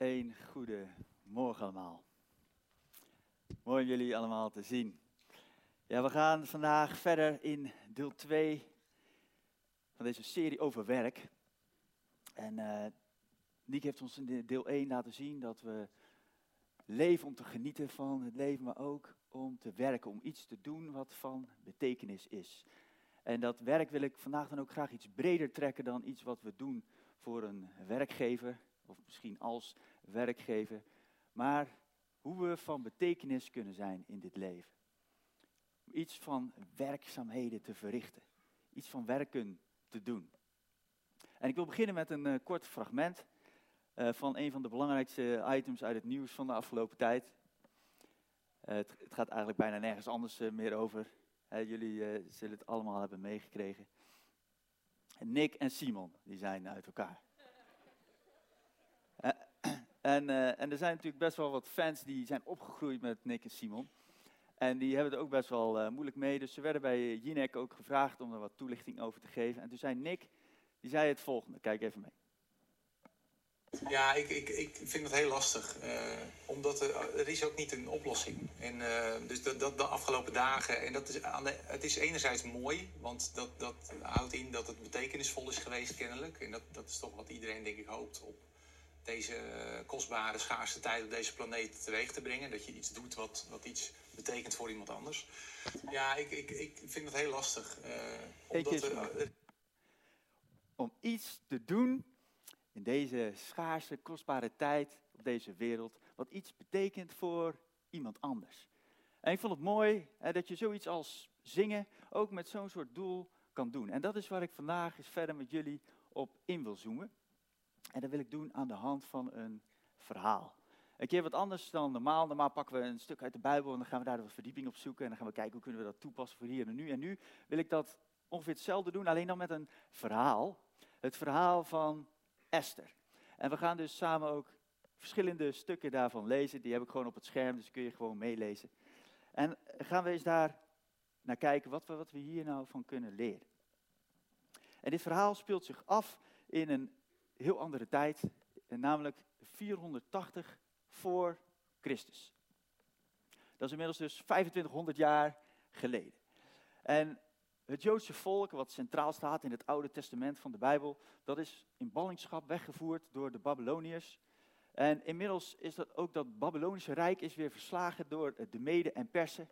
Een goede morgen allemaal. Mooi om jullie allemaal te zien. Ja, we gaan vandaag verder in deel 2 van deze serie over werk. En uh, Nick heeft ons in deel 1 laten zien dat we leven om te genieten van het leven, maar ook om te werken, om iets te doen wat van betekenis is. En dat werk wil ik vandaag dan ook graag iets breder trekken dan iets wat we doen voor een werkgever, of misschien als werkgever, maar hoe we van betekenis kunnen zijn in dit leven. Iets van werkzaamheden te verrichten, iets van werken te doen. En ik wil beginnen met een uh, kort fragment uh, van een van de belangrijkste items uit het nieuws van de afgelopen tijd. Uh, het, het, gaat eigenlijk bijna nergens anders meer over. jullie zullen het allemaal hebben meegekregen. Nick en Simon, die zijn uit elkaar. En, uh, en er zijn natuurlijk best wel wat fans die zijn opgegroeid met Nick en Simon. En die hebben het ook best wel uh, moeilijk mee. Dus ze werden bij Jinek ook gevraagd om er wat toelichting over te geven. En toen zei Nick, die zei het volgende. Kijk even mee. Ja, ik, ik, ik vind het heel lastig. Omdat er, is ook niet een oplossing. En dus dat, de afgelopen dagen. En dat is aan de, het is enerzijds mooi, want dat, dat houdt in dat het betekenisvol is geweest, kennelijk. En dat, dat is toch wat iedereen, denk ik, hoopt op deze kostbare, schaarste tijd op deze planeet teweeg te brengen. Dat je iets doet wat, wat iets betekent voor iemand anders. Ja, ik, ik, ik vind het heel lastig. Omdat er, om iets te doen in deze schaarse, kostbare tijd op deze wereld, wat iets betekent voor iemand anders. En ik vond het mooi hè, dat je zoiets als zingen ook met zo'n soort doel kan doen. En dat is waar ik vandaag eens verder met jullie op in wil zoomen. En dat wil ik doen aan de hand van een verhaal. Een keer wat anders dan normaal. Normaal pakken we een stuk uit de Bijbel en dan gaan we daar wat verdieping op zoeken. En dan gaan we kijken hoe kunnen we dat toepassen voor hier en nu. En nu wil ik dat ongeveer hetzelfde doen, alleen dan met een verhaal. Het verhaal van Esther. En we gaan dus samen ook verschillende stukken daarvan lezen. Die heb ik gewoon op het scherm, dus kun je gewoon meelezen. En gaan we eens daar naar kijken wat we, wat we hier nou van kunnen leren. En dit verhaal speelt zich af in een heel andere tijd, namelijk 480 voor Christus. Dat is inmiddels dus 2500 jaar geleden. En het Joodse volk, wat centraal staat in het Oude Testament van de Bijbel, dat is in ballingschap weggevoerd door de Babyloniërs. En inmiddels is dat ook dat Babylonische rijk is weer verslagen door de Mede en Persen.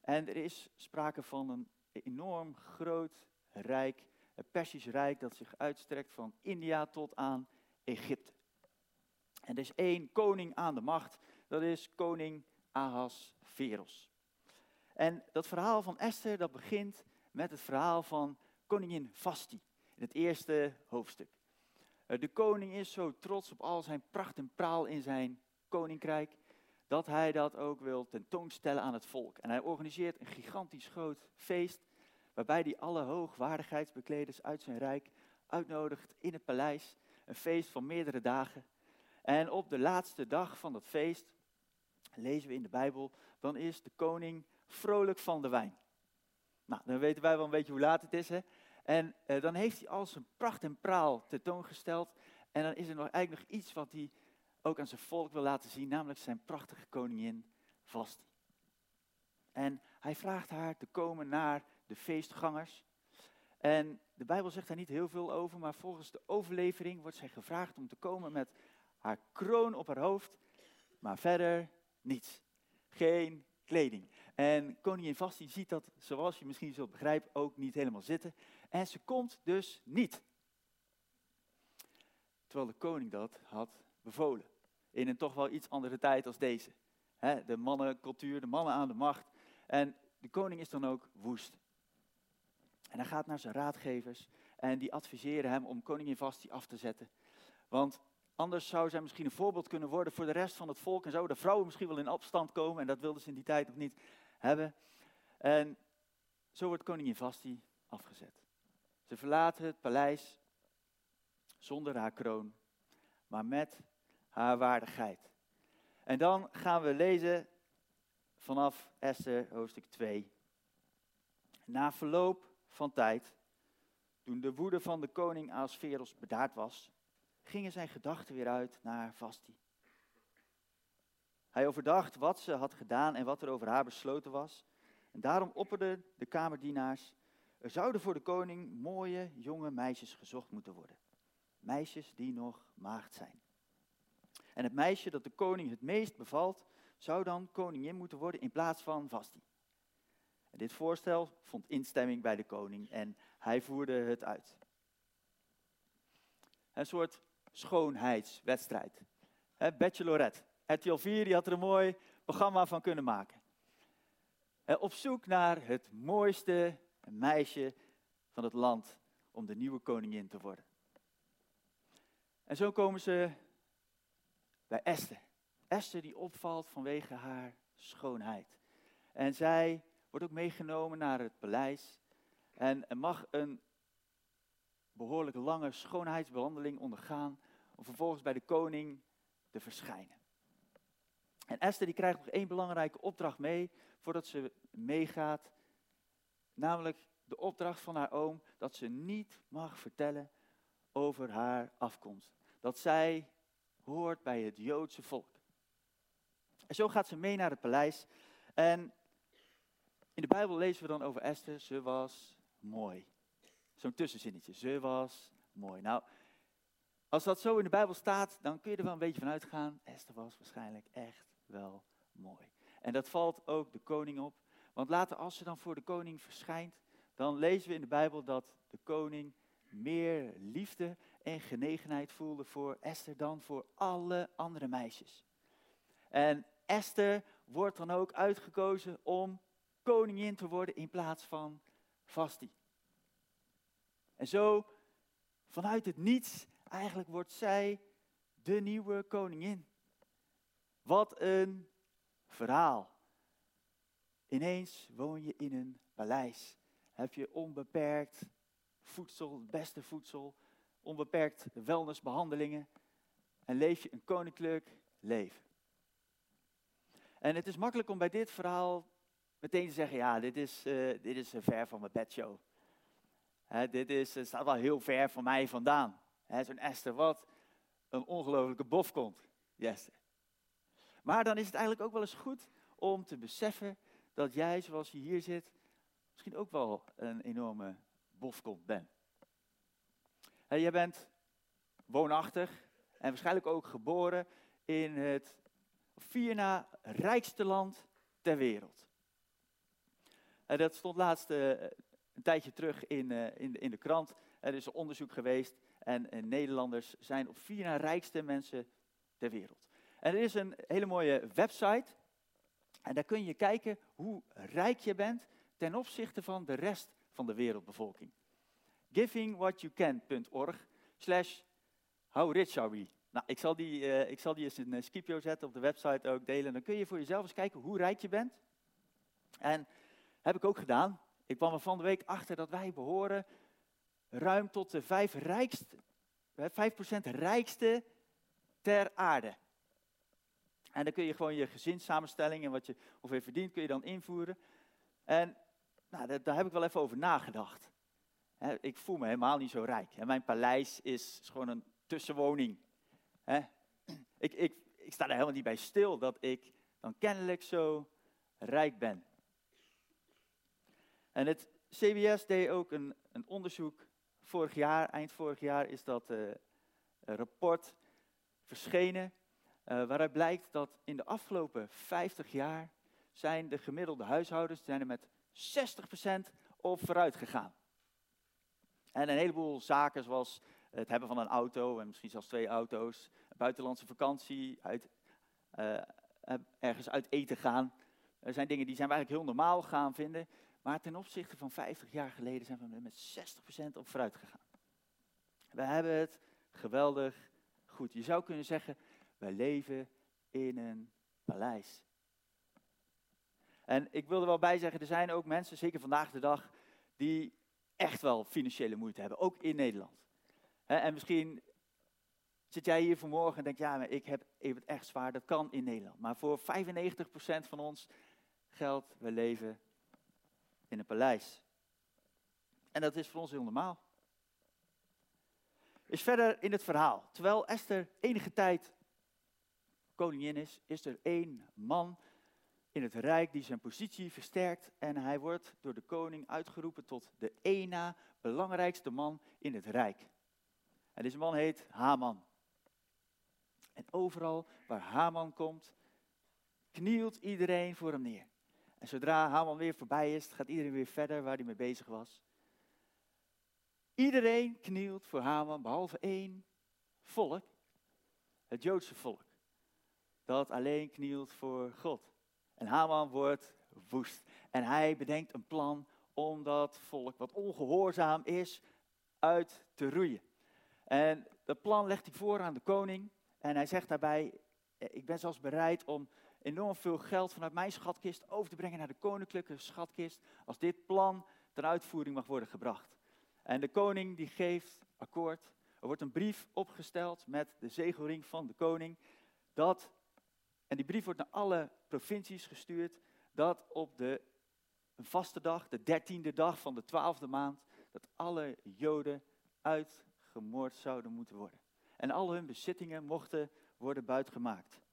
En er is sprake van een enorm groot rijk het Persisch Rijk dat zich uitstrekt van India tot aan Egypte. En er is één koning aan de macht, dat is koning Ahasveros. En dat verhaal van Esther, dat begint met het verhaal van koningin Vasti, in het eerste hoofdstuk. Eh, de koning is zo trots op al zijn pracht en praal in zijn koninkrijk, dat hij dat ook wil tentoonstellen aan het volk. En hij organiseert een gigantisch groot feest waarbij hij alle hoogwaardigheidsbekleders uit zijn rijk uitnodigt in het paleis. Een feest van meerdere dagen. En op de laatste dag van dat feest, lezen we in de Bijbel, dan is de koning vrolijk van de wijn. Nou, dan weten wij wel een beetje hoe laat het is. Hè? En eh, dan heeft hij al zijn pracht en praal tentoongesteld. En dan is er nog, eigenlijk nog iets wat hij ook aan zijn volk wil laten zien, namelijk zijn prachtige koningin Vasti. En hij vraagt haar te komen naar de feestgangers. En de Bijbel zegt daar niet heel veel over, maar volgens de overlevering wordt zij gevraagd om te komen met haar kroon op haar hoofd, maar verder niets. Geen kleding. En koningin Vasti ziet dat, zoals je misschien zult begrijpen, ook niet helemaal zitten. En ze komt dus niet. Terwijl de koning dat had bevolen. In een toch wel iets andere tijd als deze. de mannencultuur, de mannen aan de macht. En de koning is dan ook woest. En hij gaat naar zijn raadgevers en die adviseren hem om koningin Vasti af te zetten. Want anders zou zij misschien een voorbeeld kunnen worden voor de rest van het volk en zouden de vrouwen misschien wel in opstand komen en dat wilden ze in die tijd nog niet hebben. En zo wordt koningin Vasti afgezet. Ze verlaten het paleis zonder haar kroon, maar met haar waardigheid. En dan gaan we lezen vanaf Esther hoofdstuk 2. Na verloop van tijd, toen de woede van de koning Asveros bedaard was, gingen zijn gedachten weer uit naar Vasti. Hij overdacht wat ze had gedaan en wat er over haar besloten was. En daarom opperden de kamerdienaars, er zouden voor de koning mooie jonge meisjes gezocht moeten worden. Meisjes die nog maagd zijn. En het meisje dat de koning het meest bevalt, zou dan koningin moeten worden in plaats van Vasti. Dit voorstel vond instemming bij de koning en hij voerde het uit. Een soort schoonheidswedstrijd. Bachelorette. RTL 4 die had er een mooi programma van kunnen maken. Op zoek naar het mooiste meisje van het land om de nieuwe koningin te worden. En zo komen ze bij Esther. Esther die opvalt vanwege haar schoonheid. En zij wordt ook meegenomen naar het paleis en mag een behoorlijk lange schoonheidsbehandeling ondergaan om vervolgens bij de koning te verschijnen. En Esther die krijgt nog één belangrijke opdracht mee voordat ze meegaat, namelijk de opdracht van haar oom dat ze niet mag vertellen over haar afkomst. Dat zij hoort bij het Joodse volk. En zo gaat ze mee naar het paleis. En in de Bijbel lezen we dan over Esther, ze was mooi. Zo'n tussenzinnetje, ze was mooi. Nou, als dat zo in de Bijbel staat, dan kun je er wel een beetje van uitgaan. Esther was waarschijnlijk echt wel mooi. En dat valt ook de koning op. Want later, als ze dan voor de koning verschijnt, dan lezen we in de Bijbel dat de koning meer liefde en genegenheid voelde voor Esther dan voor alle andere meisjes. En Esther wordt dan ook uitgekozen om koningin te worden in plaats van Vasti. En zo, vanuit het niets, eigenlijk wordt zij de nieuwe koningin. Wat een verhaal. Ineens woon je in een paleis. Heb je onbeperkt voedsel, het beste voedsel, onbeperkt wellnessbehandelingen en leef je een koninklijk leven. En het is makkelijk om bij dit verhaal meteen te zeggen, ja, dit is, uh, dit is ver van mijn bedshow. Hè, dit is, het staat wel heel ver van mij vandaan. Zo'n Esther, wat een ongelofelijke bof komt, Esther. Maar dan is het eigenlijk ook wel eens goed om te beseffen dat jij, zoals je hier zit, misschien ook wel een enorme bofkont bent. jij bent woonachtig en waarschijnlijk ook geboren in het vier na rijkste land ter wereld. Dat stond laatst uh, een tijdje terug in, uh, in, in de krant. Er is een onderzoek geweest en uh, Nederlanders zijn op vier na rijkste mensen ter wereld. En er is een hele mooie website. En daar kun je kijken hoe rijk je bent ten opzichte van de rest van de wereldbevolking. givingwhatyoucan.org slash how rich are we? Nou, ik zal die, uh, ik zal die eens in een Skipio zetten, op de website ook delen. Dan kun je voor jezelf eens kijken hoe rijk je bent. En heb ik ook gedaan. Ik kwam er van de week achter dat wij behoren ruim tot de vijf rijkste, 5% rijkste ter aarde. En dan kun je gewoon je gezinssamenstelling en wat je ongeveer verdient, kun je dan invoeren. En nou, daar, heb ik wel even over nagedacht. ik voel me helemaal niet zo rijk. mijn paleis is gewoon een tussenwoning. ik, ik, ik sta er helemaal niet bij stil dat ik dan kennelijk zo rijk ben. En het CBS deed ook een, een onderzoek vorig jaar, eind vorig jaar is dat uh, rapport verschenen. Uh, waaruit blijkt dat in de afgelopen 50 jaar zijn de gemiddelde huishoudens zijn er met 60% op vooruit gegaan. En een heleboel zaken zoals het hebben van een auto en misschien zelfs twee auto's, buitenlandse vakantie, uit, uh, ergens uit eten gaan. Er zijn dingen die zijn we eigenlijk heel normaal gaan vinden. Maar ten opzichte van 50 jaar geleden zijn we met 60% op vooruit gegaan. We hebben het geweldig goed. Je zou kunnen zeggen, wij leven in een paleis. En ik wil er wel bij zeggen, er zijn ook mensen, zeker vandaag de dag, die echt wel financiële moeite hebben, ook in Nederland. En misschien zit jij hier vanmorgen en denkt, ja, maar ik heb het echt zwaar, dat kan in Nederland. Maar voor 95% van ons geldt, we leven in een paleis. En dat is voor ons heel normaal. Is verder in het verhaal. Terwijl Esther enige tijd koningin is, is er één man in het rijk die zijn positie versterkt. En hij wordt door de koning uitgeroepen tot de ena belangrijkste man in het rijk. En deze man heet Haman. En overal waar Haman komt, knielt iedereen voor hem neer. En zodra Haman weer voorbij is, gaat iedereen weer verder waar hij mee bezig was. Iedereen knielt voor Haman, behalve één volk, het Joodse volk, dat alleen knielt voor God. En Haman wordt woest. En hij bedenkt een plan om dat volk, wat ongehoorzaam is, uit te roeien. En dat plan legt hij voor aan de koning. En hij zegt daarbij, eh, ik ben zelfs bereid om enorm veel geld vanuit mijn schatkist over te brengen naar de koninklijke schatkist, als dit plan ten uitvoering mag worden gebracht. En de koning die geeft akkoord. Er wordt een brief opgesteld met de zegelring van de koning. Dat, en die brief wordt naar alle provincies gestuurd. Dat op de vaste dag, de dertiende dag van de twaalfde maand, dat alle Joden uitgemoord zouden moeten worden. En al hun bezittingen mochten worden buitgemaakt.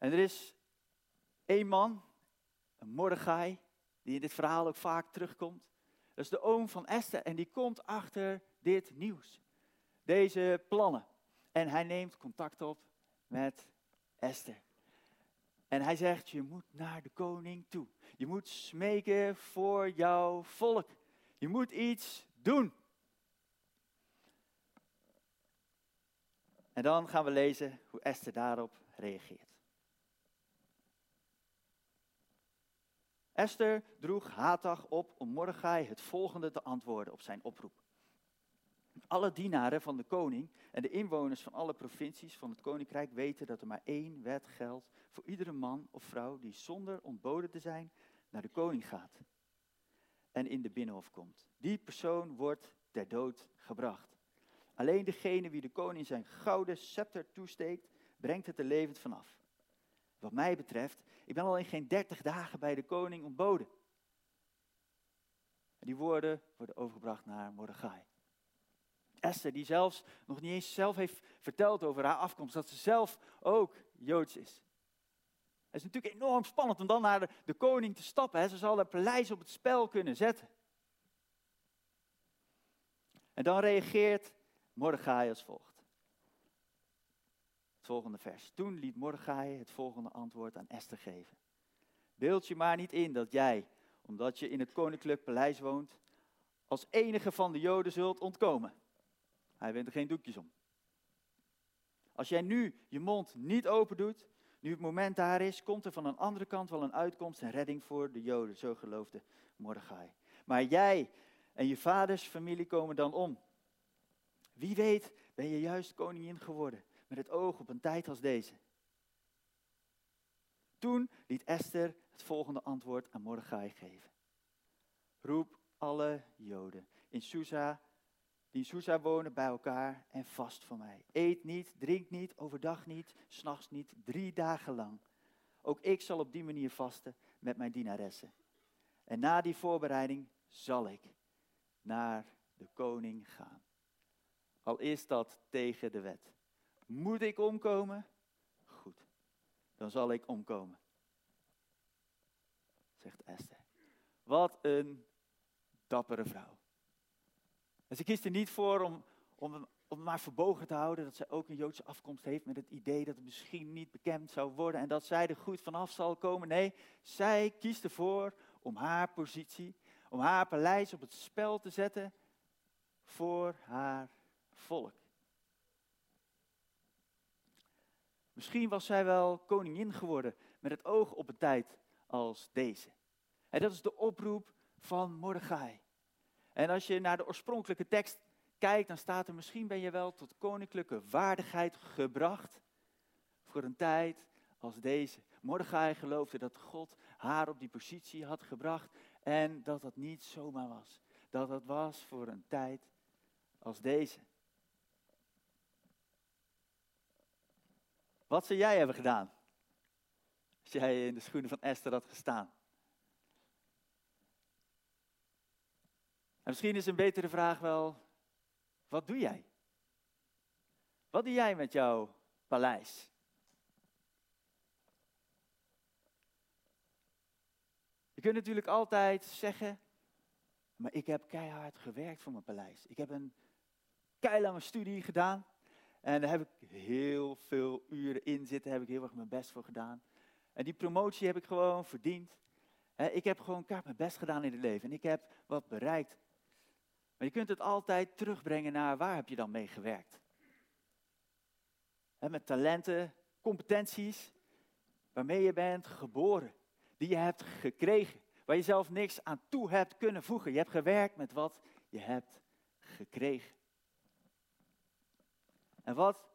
En er is één man, een Mordechai, die in dit verhaal ook vaak terugkomt. Dat is de oom van Esther en die komt achter dit nieuws. Deze plannen. En hij neemt contact op met Esther. En hij zegt, je moet naar de koning toe. Je moet smeken voor jouw volk. Je moet iets doen. En dan gaan we lezen hoe Esther daarop reageert. Esther droeg Hatag op om Mordechai het volgende te antwoorden op zijn oproep. Alle dienaren van de koning en de inwoners van alle provincies van het koninkrijk weten dat er maar één wet geldt voor iedere man of vrouw die zonder ontboden te zijn naar de koning gaat en in de binnenhof komt. Die persoon wordt ter dood gebracht. Alleen degene wie de koning zijn gouden scepter toesteekt, brengt het er levend vanaf. Wat mij betreft, ik ben al in geen dertig dagen bij de koning ontboden. En die woorden worden overgebracht naar Mordechai. Esther, die zelfs nog niet eens zelf heeft verteld over haar afkomst, dat ze zelf ook Joods is. Het is natuurlijk enorm spannend om dan naar de, de koning te stappen. Hè. Ze zal het paleis op het spel kunnen zetten. En dan reageert Mordechai als volgt volgende vers. Toen liet Mordechai het volgende antwoord aan Esther geven. Beeld je maar niet in dat jij, omdat je in het koninklijk paleis woont, als enige van de Joden zult ontkomen. Hij wint er geen doekjes om. Als jij nu je mond niet open doet, nu het moment daar is, komt er van een andere kant wel een uitkomst en redding voor de Joden, zo geloofde Mordechai. Maar jij en je vaders familie komen dan om. Wie weet ben je juist koningin geworden met het oog op een tijd als deze. Toen liet Esther het volgende antwoord aan Mordechai geven. Roep alle Joden in Susa, die in Susa wonen, bij elkaar en vast voor mij. Eet niet, drink niet, overdag niet, s'nachts niet, drie dagen lang. Ook ik zal op die manier vasten met mijn dienaressen. En na die voorbereiding zal ik naar de koning gaan. Al is dat tegen de wet. Moet ik omkomen? Goed, dan zal ik omkomen. Zegt Esther. Wat een dappere vrouw. En ze kiest er niet voor om, om, om maar verbogen te houden dat zij ook een Joodse afkomst heeft met het idee dat het misschien niet bekend zou worden en dat zij er goed vanaf zal komen. Nee, zij kiest ervoor om haar positie, om haar paleis op het spel te zetten voor haar volk. Misschien was zij wel koningin geworden met het oog op een tijd als deze. En dat is de oproep van Mordechai. En als je naar de oorspronkelijke tekst kijkt, dan staat er misschien ben je wel tot koninklijke waardigheid gebracht voor een tijd als deze. Mordechai geloofde dat God haar op die positie had gebracht en dat dat niet zomaar was. Dat dat was voor een tijd als deze. Wat zou jij hebben gedaan? Als jij in de schoenen van Esther had gestaan. En misschien is een betere vraag wel, wat doe jij? Wat doe jij met jouw paleis? Je kunt natuurlijk altijd zeggen, maar ik heb keihard gewerkt voor mijn paleis. Ik heb een keilange studie gedaan. En daar heb ik heel veel uren in zitten, heb ik heel erg mijn best voor gedaan. En die promotie heb ik gewoon verdiend. ik heb gewoon kaart mijn best gedaan in het leven en ik heb wat bereikt. Maar je kunt het altijd terugbrengen naar waar heb je dan mee gewerkt. met talenten, competenties, waarmee je bent geboren, die je hebt gekregen, waar je zelf niks aan toe hebt kunnen voegen. Je hebt gewerkt met wat je hebt gekregen. En wat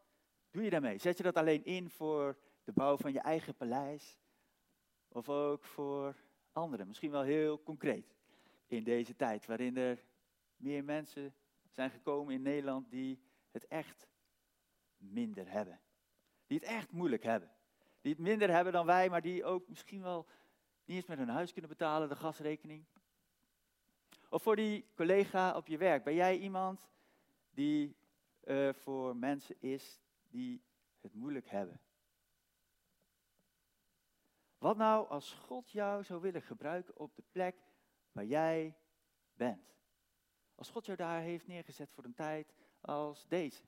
doe je daarmee? Zet je dat alleen in voor de bouw van je eigen paleis? Of ook voor anderen? Misschien wel heel concreet. In deze tijd waarin er meer mensen zijn gekomen in Nederland die het echt minder hebben. Die het echt moeilijk hebben. Die het minder hebben dan wij, maar die ook misschien wel niet eens met hun huis kunnen betalen, de gasrekening. Of voor die collega op je werk. Ben jij iemand die uh, voor mensen is die het moeilijk hebben. Wat nou als God jou zou willen gebruiken op de plek waar jij bent? Als God jou daar heeft neergezet voor een tijd als deze.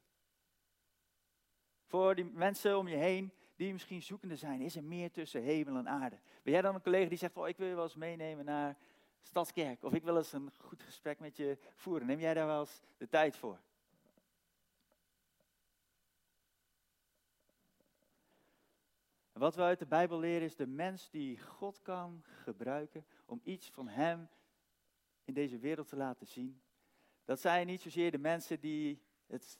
Voor die mensen om je heen die misschien zoekende zijn, is er meer tussen hemel en aarde. Ben jij dan een collega die zegt, oh, ik wil je wel eens meenemen naar Stadskerk, of ik wil eens een goed gesprek met je voeren. Neem jij daar wel eens de tijd voor? Wat we uit de Bijbel leren is de mens die God kan gebruiken om iets van Hem in deze wereld te laten zien. Dat zijn niet zozeer de mensen die het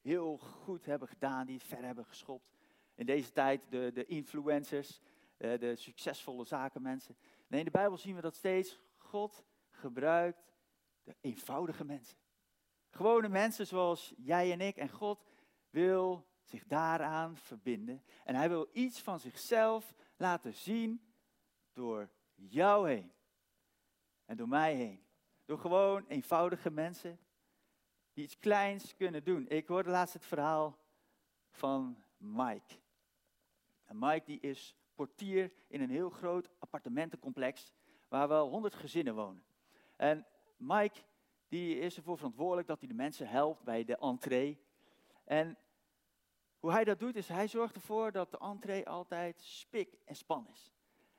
heel goed hebben gedaan, die het ver hebben geschopt. In deze tijd de, de influencers, de, de succesvolle zakenmensen. Nee, in de Bijbel zien we dat steeds God gebruikt de eenvoudige mensen. Gewone mensen zoals jij en ik. En God wil zich daaraan verbinden. En hij wil iets van zichzelf laten zien door jou heen. En door mij heen. Door gewoon eenvoudige mensen die iets kleins kunnen doen. Ik hoorde laatst het verhaal van Mike. En Mike die is portier in een heel groot appartementencomplex waar wel honderd gezinnen wonen. En Mike die is ervoor verantwoordelijk dat hij de mensen helpt bij de entree. En hoe hij dat doet is, hij zorgt ervoor dat de entree altijd spik en span is.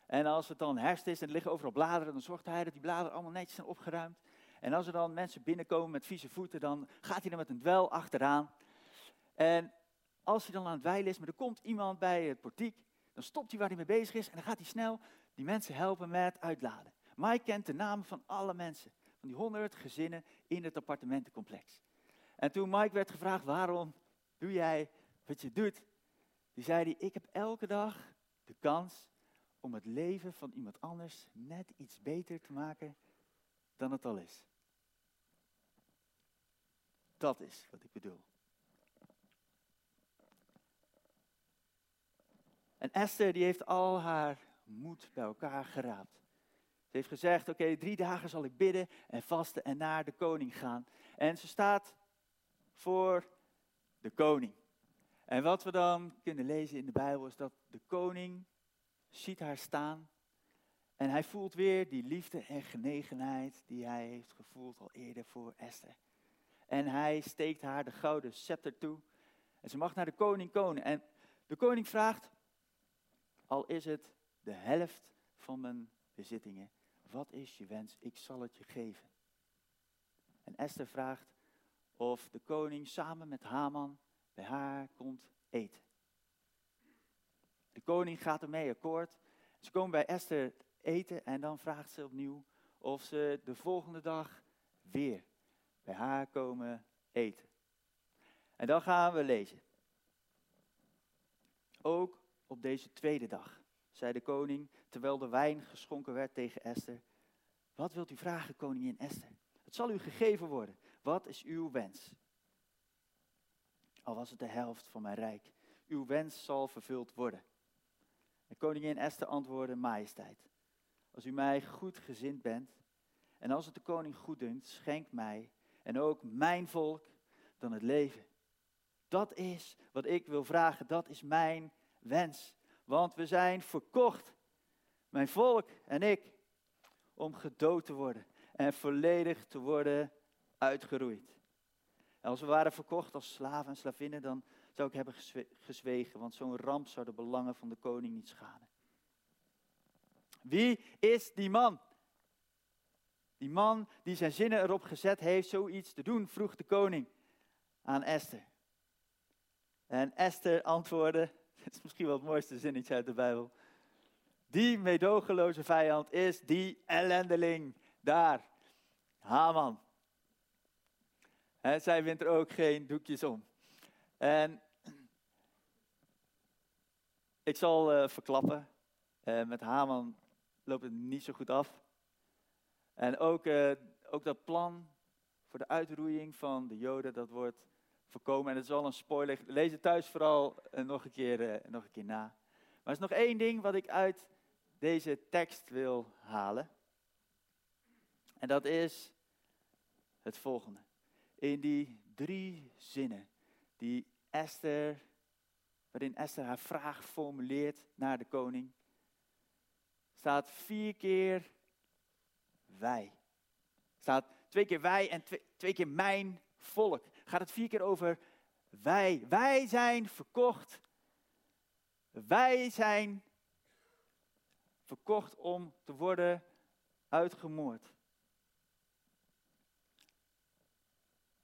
En als het dan herfst is en er liggen overal bladeren, dan zorgt hij dat die bladeren allemaal netjes zijn opgeruimd. En als er dan mensen binnenkomen met vieze voeten, dan gaat hij er met een dwel achteraan. En als hij dan aan het wijlen is, maar er komt iemand bij het portiek, dan stopt hij waar hij mee bezig is en dan gaat hij snel die mensen helpen met uitladen. Hij kent de namen van alle mensen, van die honderd gezinnen in het appartementencomplex. En toen Mike werd gevraagd, waarom doe jij wat je doet, die zei hij, ik heb elke dag de kans om het leven van iemand anders net iets beter te maken dan het al is. Dat is wat ik bedoel. En Esther die heeft al haar moed bij elkaar geraapt. Ze heeft gezegd, oké, drie dagen zal ik bidden en vasten en naar de koning gaan. En ze staat voor de koning. En wat we dan kunnen lezen in de Bijbel is dat de koning ziet haar staan en hij voelt weer die liefde en genegenheid die hij heeft gevoeld al eerder voor Esther. En hij steekt haar de gouden scepter toe en ze mag naar de koning komen. En de koning vraagt, al is het de helft van mijn bezittingen, wat is je wens? Ik zal het je geven. En Esther vraagt of de koning samen met Haman bij haar komt eten. De koning gaat ermee akkoord. Ze komen bij Esther eten en dan vraagt ze opnieuw of ze de volgende dag weer bij haar komen eten. En dan gaan we lezen. Ook op deze tweede dag, zei de koning, terwijl de wijn geschonken werd tegen Esther. Wat wilt u vragen, koningin Esther? Het zal u gegeven worden. Wat is uw wens? Al was het de helft van mijn rijk. Uw wens zal vervuld worden. En koningin Esther antwoordde, majesteit, als u mij goed gezind bent, en als het de koning goed dunkt, schenk mij en ook mijn volk dan het leven. Dat is wat ik wil vragen. Dat is mijn wens. Want we zijn verkocht, mijn volk en ik, om gedood te worden en volledig te worden uitgeroeid. En als we waren verkocht als slaven en slavinnen, dan zou ik hebben gezwegen, want zo'n ramp zou de belangen van de koning niet schaden. Wie is die man? Die man die zijn zinnen erop gezet heeft zoiets te doen, vroeg de koning aan Esther. En Esther antwoordde, dit is misschien wel het mooiste zinnetje uit de Bijbel. Die meedogenloze vijand is die ellendeling daar, Haman. En zij wint er ook geen doekjes om. En ik zal uh, verklappen, uh, met Haman loopt het niet zo goed af. En ook, uh, ook dat plan voor de uitroeiing van de Joden, dat wordt voorkomen. En het is al een spoiler. Lees het thuis vooral nog, een keer, nog een keer na. Maar er is nog één ding wat ik uit deze tekst wil halen. En dat is het volgende. In die drie zinnen die Esther, waarin Esther haar vraag formuleert naar de koning, staat vier keer wij. Staat twee keer wij en twee, twee keer mijn volk. Gaat het vier keer over wij. Wij zijn verkocht. Wij zijn verkocht om te worden uitgemoord.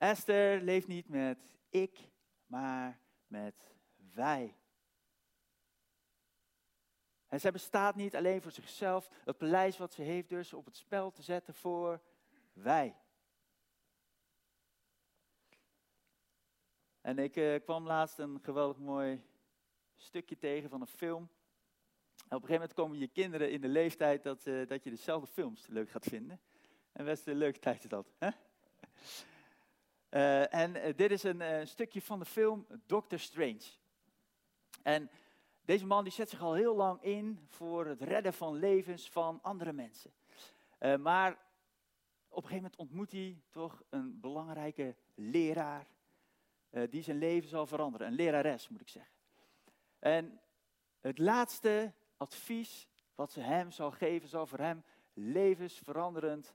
Esther leeft niet met ik, maar met wij. En zij bestaat niet alleen voor zichzelf, het paleis wat ze heeft dus op het spel te zetten voor wij. En ik uh, kwam laatst een geweldig mooi stukje tegen van een film. En op een gegeven moment komen je kinderen in de leeftijd dat, uh, dat je dezelfde films leuk gaat vinden. En best een leuke tijd is dat. Hè? Uh, en dit is een stukje van de film Doctor Strange. En deze man die zet zich al heel lang in voor het redden van levens van andere mensen. Maar op een gegeven moment ontmoet hij toch een belangrijke leraar die zijn leven zal veranderen. Een lerares moet ik zeggen. En het laatste advies wat ze hem zal geven zal voor hem levensveranderend